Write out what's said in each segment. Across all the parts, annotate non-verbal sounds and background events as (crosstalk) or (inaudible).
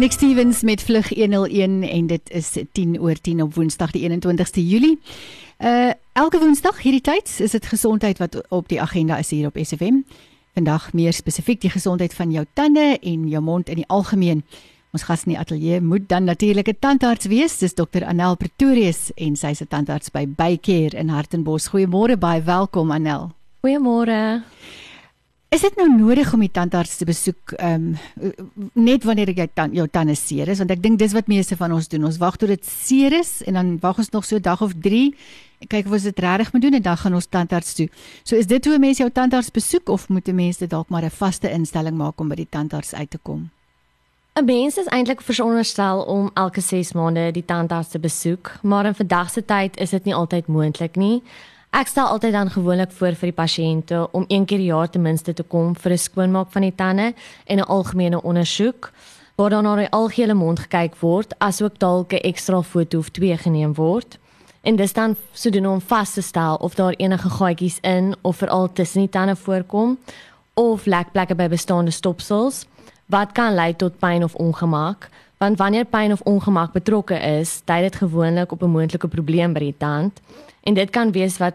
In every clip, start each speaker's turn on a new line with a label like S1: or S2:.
S1: Nick Stevens met vlug 101 en dit is 10 oor 10 op Woensdag die 21ste Julie. Uh elke Woensdag hierdie tyd is dit gesondheid wat op die agenda is hier op SFM. Vandag meer spesifiek die gesondheid van jou tande en jou mond in die algemeen. Ons gas in die ateljee moet dan natuurlik 'n tandarts wees. Dis Dr. Anel Pretorius en sy se tandarts by Baycare in Hartenbos. Goeiemôre, baie welkom Anel.
S2: Goeiemôre.
S1: Is dit nou nodig om die tandarts te besoek um, net wanneer jy tan jou tande seer is want ek dink dis wat meeste van ons doen. Ons wag tot dit seer is en dan wag ons nog so 'n dag of 3 en kyk of ons dit regtig moet doen en dan gaan ons tandarts toe. So is dit hoe 'n mens jou tandarts besoek of moet 'n mens dit dalk maar 'n vaste instelling maak om by die tandarts uit te kom?
S2: 'n Mens is eintlik veronderstel om elke 6 maande die tandarts te besoek, maar in vandag se tyd is dit nie altyd moontlik nie. Ek stel altyd dan gewoonlik voor vir die pasiënte om een keer per jaar ten minste te kom vir 'n skoonmaak van die tande en 'n algemene ondersoek waar dan na die algehele mond gekyk word, asook dalk 'n ekstra foto of twee geneem word. En dis dan sodoende om vas te stel of daar enige gaatjies in of veral tussen die tande voorkom of lekplekke by bestaande stopsels wat kan lei tot pyn of ongemak. Want wanneer pyn of ongemak betrokke is, dui dit gewoonlik op 'n moontlike probleem by die tand. En dit kan wees wat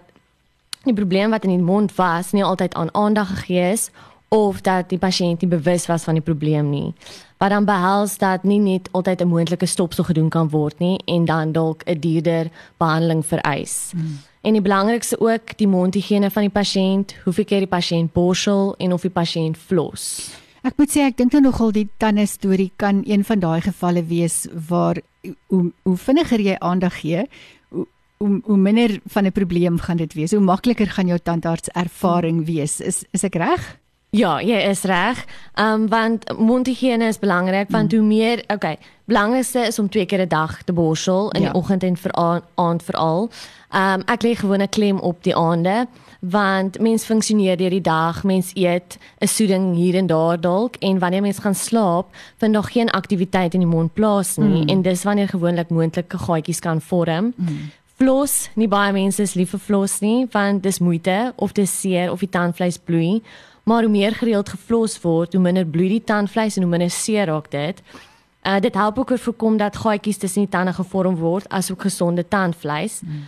S2: die probleem wat in die mond was nie altyd aan aandag gegee is of dat die pasiënt nie bewus was van die probleem nie. Wat dan behels dat nie net altyd 'n moontlike stopsel gedoen kan word nie en dan dalk 'n duurder behandeling vereis. Hmm. En die belangrikste ook die mondhigiëne van die pasiënt, hoeveel keer die pasiënt borsel en of die pasiënt flos.
S1: Ek moet sê ek dink nou nogal die tande storie kan een van daai gevalle wees waar hoe hoe vinniger jy aandag gee, hoe hoe minder van 'n probleem gaan dit wees. Hoe makliker gaan jou tandarts ervaring wees. Is is ek reg?
S2: Ja, jy is reg. Ehm um, want mondhygiëne is belangrik want mm. hoe meer, okay, belangrikste is om twee keer 'n dag te borsel in ja. die oggend en vir aand veral. Ehm um, ek lê gewoon 'n klem op die aande want mens funksioneer deur die dag, mens eet 'n soeding hier en daar dalk en wanneer mens gaan slaap, vind daar geen aktiwiteit in die mond plaas nie mm. en dis wanneer gewoonlik moontlike gaatjies kan vorm. Mm. Floss, nie baie mense is lief vir floss nie, want dis moeite of dis seer of die tandvleis bloei. Maar hoe meer gereeld geflos word, hoe minder bloei die tandvleis en hoe minder seer raak dit. Uh dit help ook om voorkom dat gaatjies tussen die tande gevorm word asook gesonde tandvleis. Hmm.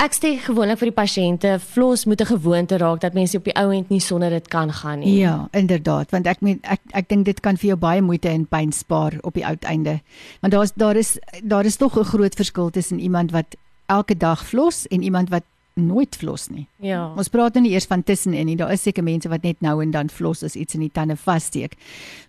S2: Ek sê gewoonlik vir die pasiënte, floss moet 'n gewoonte raak dat mense op die ou end nie sonder dit kan gaan nie.
S1: Ja, inderdaad, want ek meen ek ek dink dit kan vir jou baie moeite en pyn spaar op die uiteinde. Want daar's daar is daar is tog 'n groot verskil tussen iemand wat elke dag flos en iemand wat nooit flos nie.
S2: Ja.
S1: Ons praat nie eers van tussenin nie. Daar is seker mense wat net nou en dan flos as iets in die tande vassteek.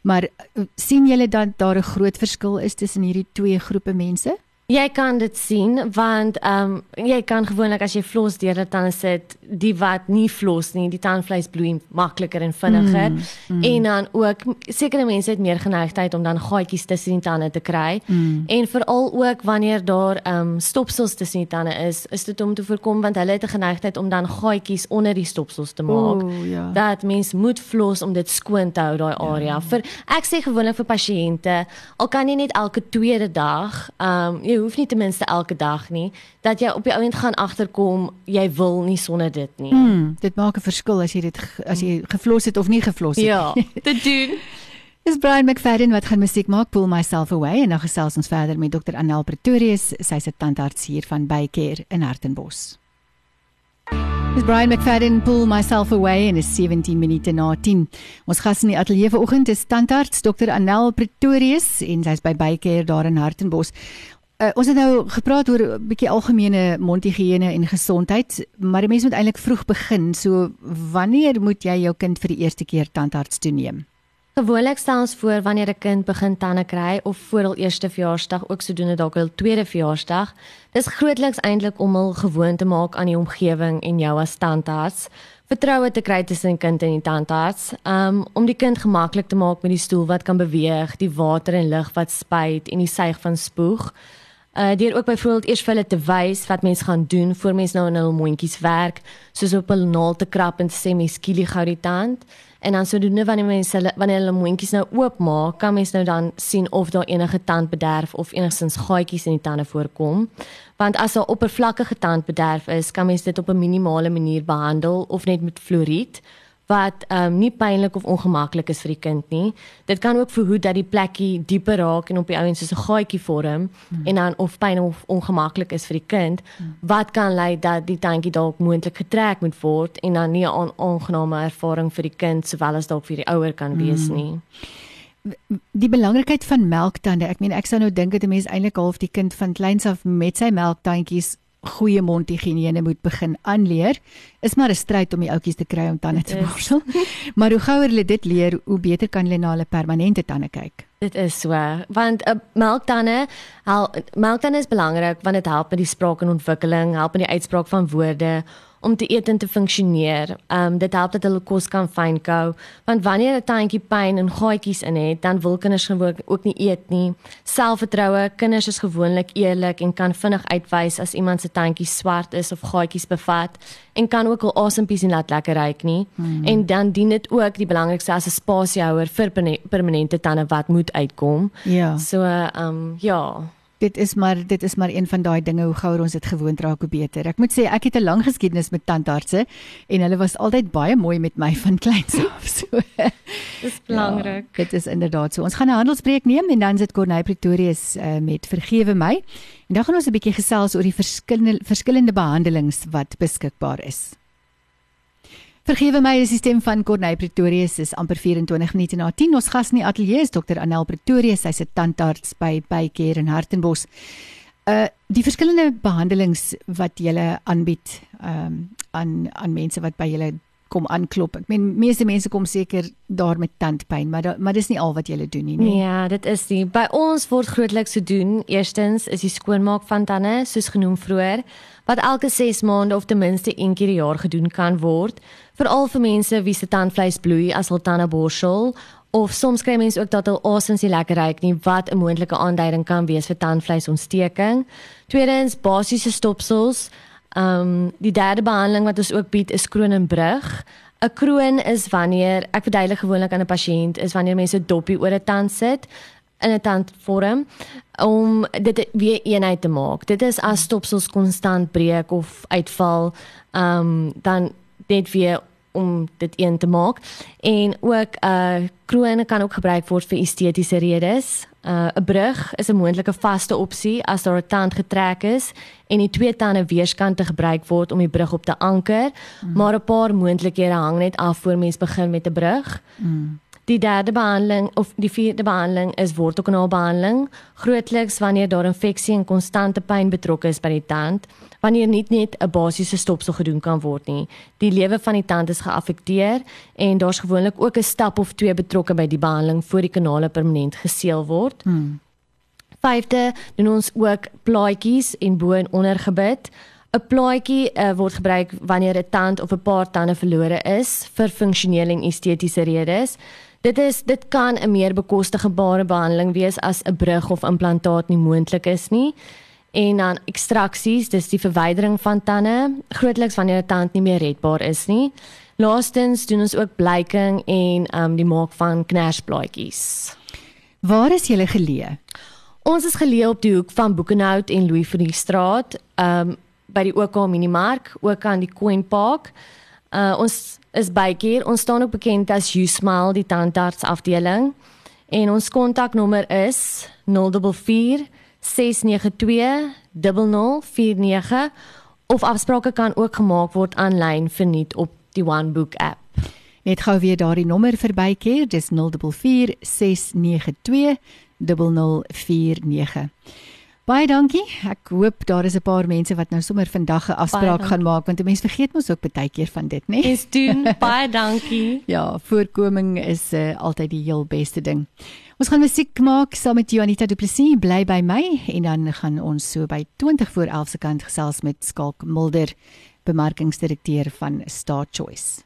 S1: Maar eh, sien julle dan daar 'n groot verskil is tussen hierdie twee groepe mense?
S2: Jy kan dit sien want ehm um, jy kan gewoonlik as jy flos deur dit dan sit die wat nie flos nie die tandvleis bloei makliker en vinniger mm, mm. en dan ook sekere mense het meer geneigtheid om dan gaatjies tussen die tande te kry mm. en veral ook wanneer daar ehm um, stopsels tussen die tande is is dit om te voorkom want hulle het 'n geneigtheid om dan gaatjies onder die stopsels te maak Ooh, ja. dat mens moet flos om dit skoon te hou daai area ja. vir ek sê gewoonlik vir pasiënte al kan jy net elke tweede dag ehm um, jy hoef nie ten minste elke dag nie dat jy op die ouend gaan agterkom jy wil nie sonder dit nie.
S1: Hmm, dit maak 'n verskil as jy dit as jy geflos het of nie geflos het.
S2: Ja, te (laughs) doen.
S1: Dis Brian McFadden wat gaan musiek maak, Pull Myself Away en dan gesels ons verder met Dr. Anel Pretorius, sy's 'n tandarts hier van Baycare in Hartenbos. Dis Brian McFadden Pull Myself Away en is 17 minute na 10. Ons gas in die ateljee vanoggend is tandarts Dr. Anel Pretorius en sy's by Baycare daar in Hartenbos. Uh, ons het nou gepraat oor 'n bietjie algemene mondhigiëne en gesondheid, maar 'n mens moet eintlik vroeg begin. So wanneer moet jy jou kind vir die eerste keer tandarts toe neem?
S2: Gewoonlik stel ons voor wanneer 'n kind begin tande kry of voor hul eerste verjaarsdag, ook sodoende dalk hul tweede verjaarsdag. Dis grootliks eintlik om hul gewoon te maak aan die omgewing en jou as tandarts vertroue te kry tussen kind en die tandarts, um, om die kind gemaklik te maak met die stoel wat kan beweeg, die water en lug wat spuit en die suig van spoeg. Uh deur ook byvoorbeeld eers vir hulle te wys wat mens gaan doen voor mens nou in hul mondjies werk, soos op 'n naald te krap en te sê mens skielik gou die tand. En dan sodoende wanneer mense hulle wanneer hulle mondjies nou oopmaak, kan mens nou dan sien of daar enige tandbederf of enigstens gaatjies in die tande voorkom. Want as 'n oppervlakkige tandbederf is, kan mens dit op 'n minimale manier behandel of net met fluoried wat um, nie pynlik of ongemaklik is vir die kind nie. Dit kan ook verhoed dat die plekkie dieper raak en op die ouens soos 'n gaatjie vorm hmm. en dan of pyn of ongemaklik is vir die kind hmm. wat kan lei dat die tandjie dalk moontlik getrek moet word en dan nie 'n on aangename ervaring vir die kind sowel as dalk vir die ouer kan wees hmm. nie.
S1: Die belangrikheid van melktande. Ek meen ek sou nou dink dat 'n mens eintlik half die kind van kleins af met sy melktandjies goeie mondhigiëne moet begin aanleer. Is maar 'n stryd om die ouetjies te kry om tande te borsel. (laughs) maar hoe gouer hulle dit leer, hoe beter kan hulle na hulle permanente tande kyk.
S2: Dit is so, want 'n uh, melktande, melktande is belangrik want dit help met die spraak en ontwikkeling, help met die uitspraak van woorde om te eet en te funksioneer. Ehm um, dit help dat hulle kos kan fynkou, want wanneer 'n tandjie pyn en gaatjies in het, dan wil kinders gewoonlik ook nie eet nie. Selfvertroue, kinders is gewoonlik eerlik en kan vinnig uitwys as iemand se tandjie swart is of gaatjies bevat en kan ook al asempies en laat lekker ruik nie. Hmm. En dan dien dit ook die belangrikste as 'n spasiehouer vir permanente tande wat moet uitkom.
S1: Ja.
S2: So ehm um, ja
S1: dit is maar dit is maar een van daai dinge hoe gouer ons dit gewoond raak hoe beter. Ek moet sê ek het 'n lang geskiedenis met tandartse en hulle was altyd baie mooi met my van kleins af. (laughs) So
S2: dis belangrik.
S1: Ja, dit is inderdaad so. Ons gaan 'n handelspreek neem en dan sit Corneille Pretorius uh, met vergewe my. En dan gaan ons 'n bietjie gesels oor die verskillende verskillende behandelings wat beskikbaar is. Vergewe my, dis die stem van Corneille Pretorius. Dis amper 24 minute na 10. Ons gas in die ateljee is Dr. Anel Pretorius. Sy's 'n tandarts by Bycare in Hartenbos. Uh die verskillende behandelings wat jy aanbied um aan aan mense wat by julle kom aanklop. Ek meen meeste mense kom seker daar met tandpyn, maar da, maar dis nie al wat jy doen nie,
S2: nee. Ja, dit is nie. By ons word grootliks gedoen. Eerstens is die skoonmaak van tande, soos genoem vroeër, wat elke 6 maande of ten minste een keer per jaar gedoen kan word veral vir mense wie se tandvleis bloei as hulle tande borsel of soms kry mense ook dat hulle asens nie lekker ruik nie wat 'n moontlike aanduiding kan wees vir tandvleisontsteking. Tweedens basiese stopsels. Ehm um, die derde behandeling wat ons ook bied is kroon en brug. 'n Kroon is wanneer ek verduidelik gewoonlik aan 'n pasiënt is wanneer mense dopie oor 'n tand sit in 'n tandvorm om dit weer eenheid te maak. Dit is as stopsels konstant breek of uitval, ehm um, dan net weer om dit een te maak en ook 'n uh, kroon kan ook gebruik word vir estetiese redes. 'n uh, brug is 'n moontlike vaste opsie as daar 'n tand getrek is en die twee tande weerskant te gebruik word om die brug op te anker, mm. maar 'n paar moontlikhede hang net af voor mens begin met 'n brug. Mm. Die derde behandeling of die vierde behandeling is wortelkanaalbehandeling, grootliks wanneer daar infeksie en konstante pyn betrokke is by die tand, wanneer nie net 'n basiese stopsel gedoen kan word nie. Die lewe van die tand is geaffekteer en daar's gewoonlik ook 'n stap of twee betrokke by die behandeling voor die kanale permanent geseël word. Hmm. Vyfde, doen ons ook plaatjies en bo en onder gebit. 'n Plaatjie uh, word gebruik wanneer 'n tand of 'n paar tande verlore is vir funksionele en estetiese redes. Dit is dit kan 'n meer bekostigbare behandeling wees as 'n brug of implantaat nie moontlik is nie. En dan ekstraksies, dis die verwydering van tande, grootliks wanneer 'n tand nie meer redbaar is nie. Laastens doen ons ook blyking en um die maak van knersblaadjies.
S1: Waar is julle geleë?
S2: Ons is geleë op die hoek van Boekenhout en Louis van die straat, um by die OK Minimark, ook aan die Coin Park. Uh ons is bykeer. Ons staan ook bekend as You Smile die tandarts afdeling. En ons kontaknommer is 044 692 0049 of afsprake kan ook gemaak word aanlyn verniet op die One Book app.
S1: Net gou weer daardie nommer verbykeer, dis 044 692 0049. Baie dankie. Ek hoop daar is 'n paar mense wat nou sommer vandag 'n afspraak gaan maak want 'n mens vergeet mos ook baie keer van dit, né?
S2: Dis doen. (laughs) Baie dankie.
S1: ja, voorkoming is uh, altyd die heel beste ding. Ons gaan musiek maak saam met Janita Du Plessis, bly by my en dan gaan ons so by 20 voor 11 se kant gesels met Skalk Mulder, bemarkingsdirekteur van Star Choice.